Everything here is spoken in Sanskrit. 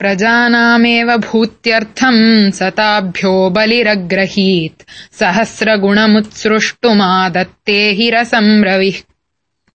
प्रजानामेव भूत्यर्थम् सताभ्यो बलिरग्रहीत्। सहस्रगुणमुत्सृष्टुमादत्ते हि रसम् रविः।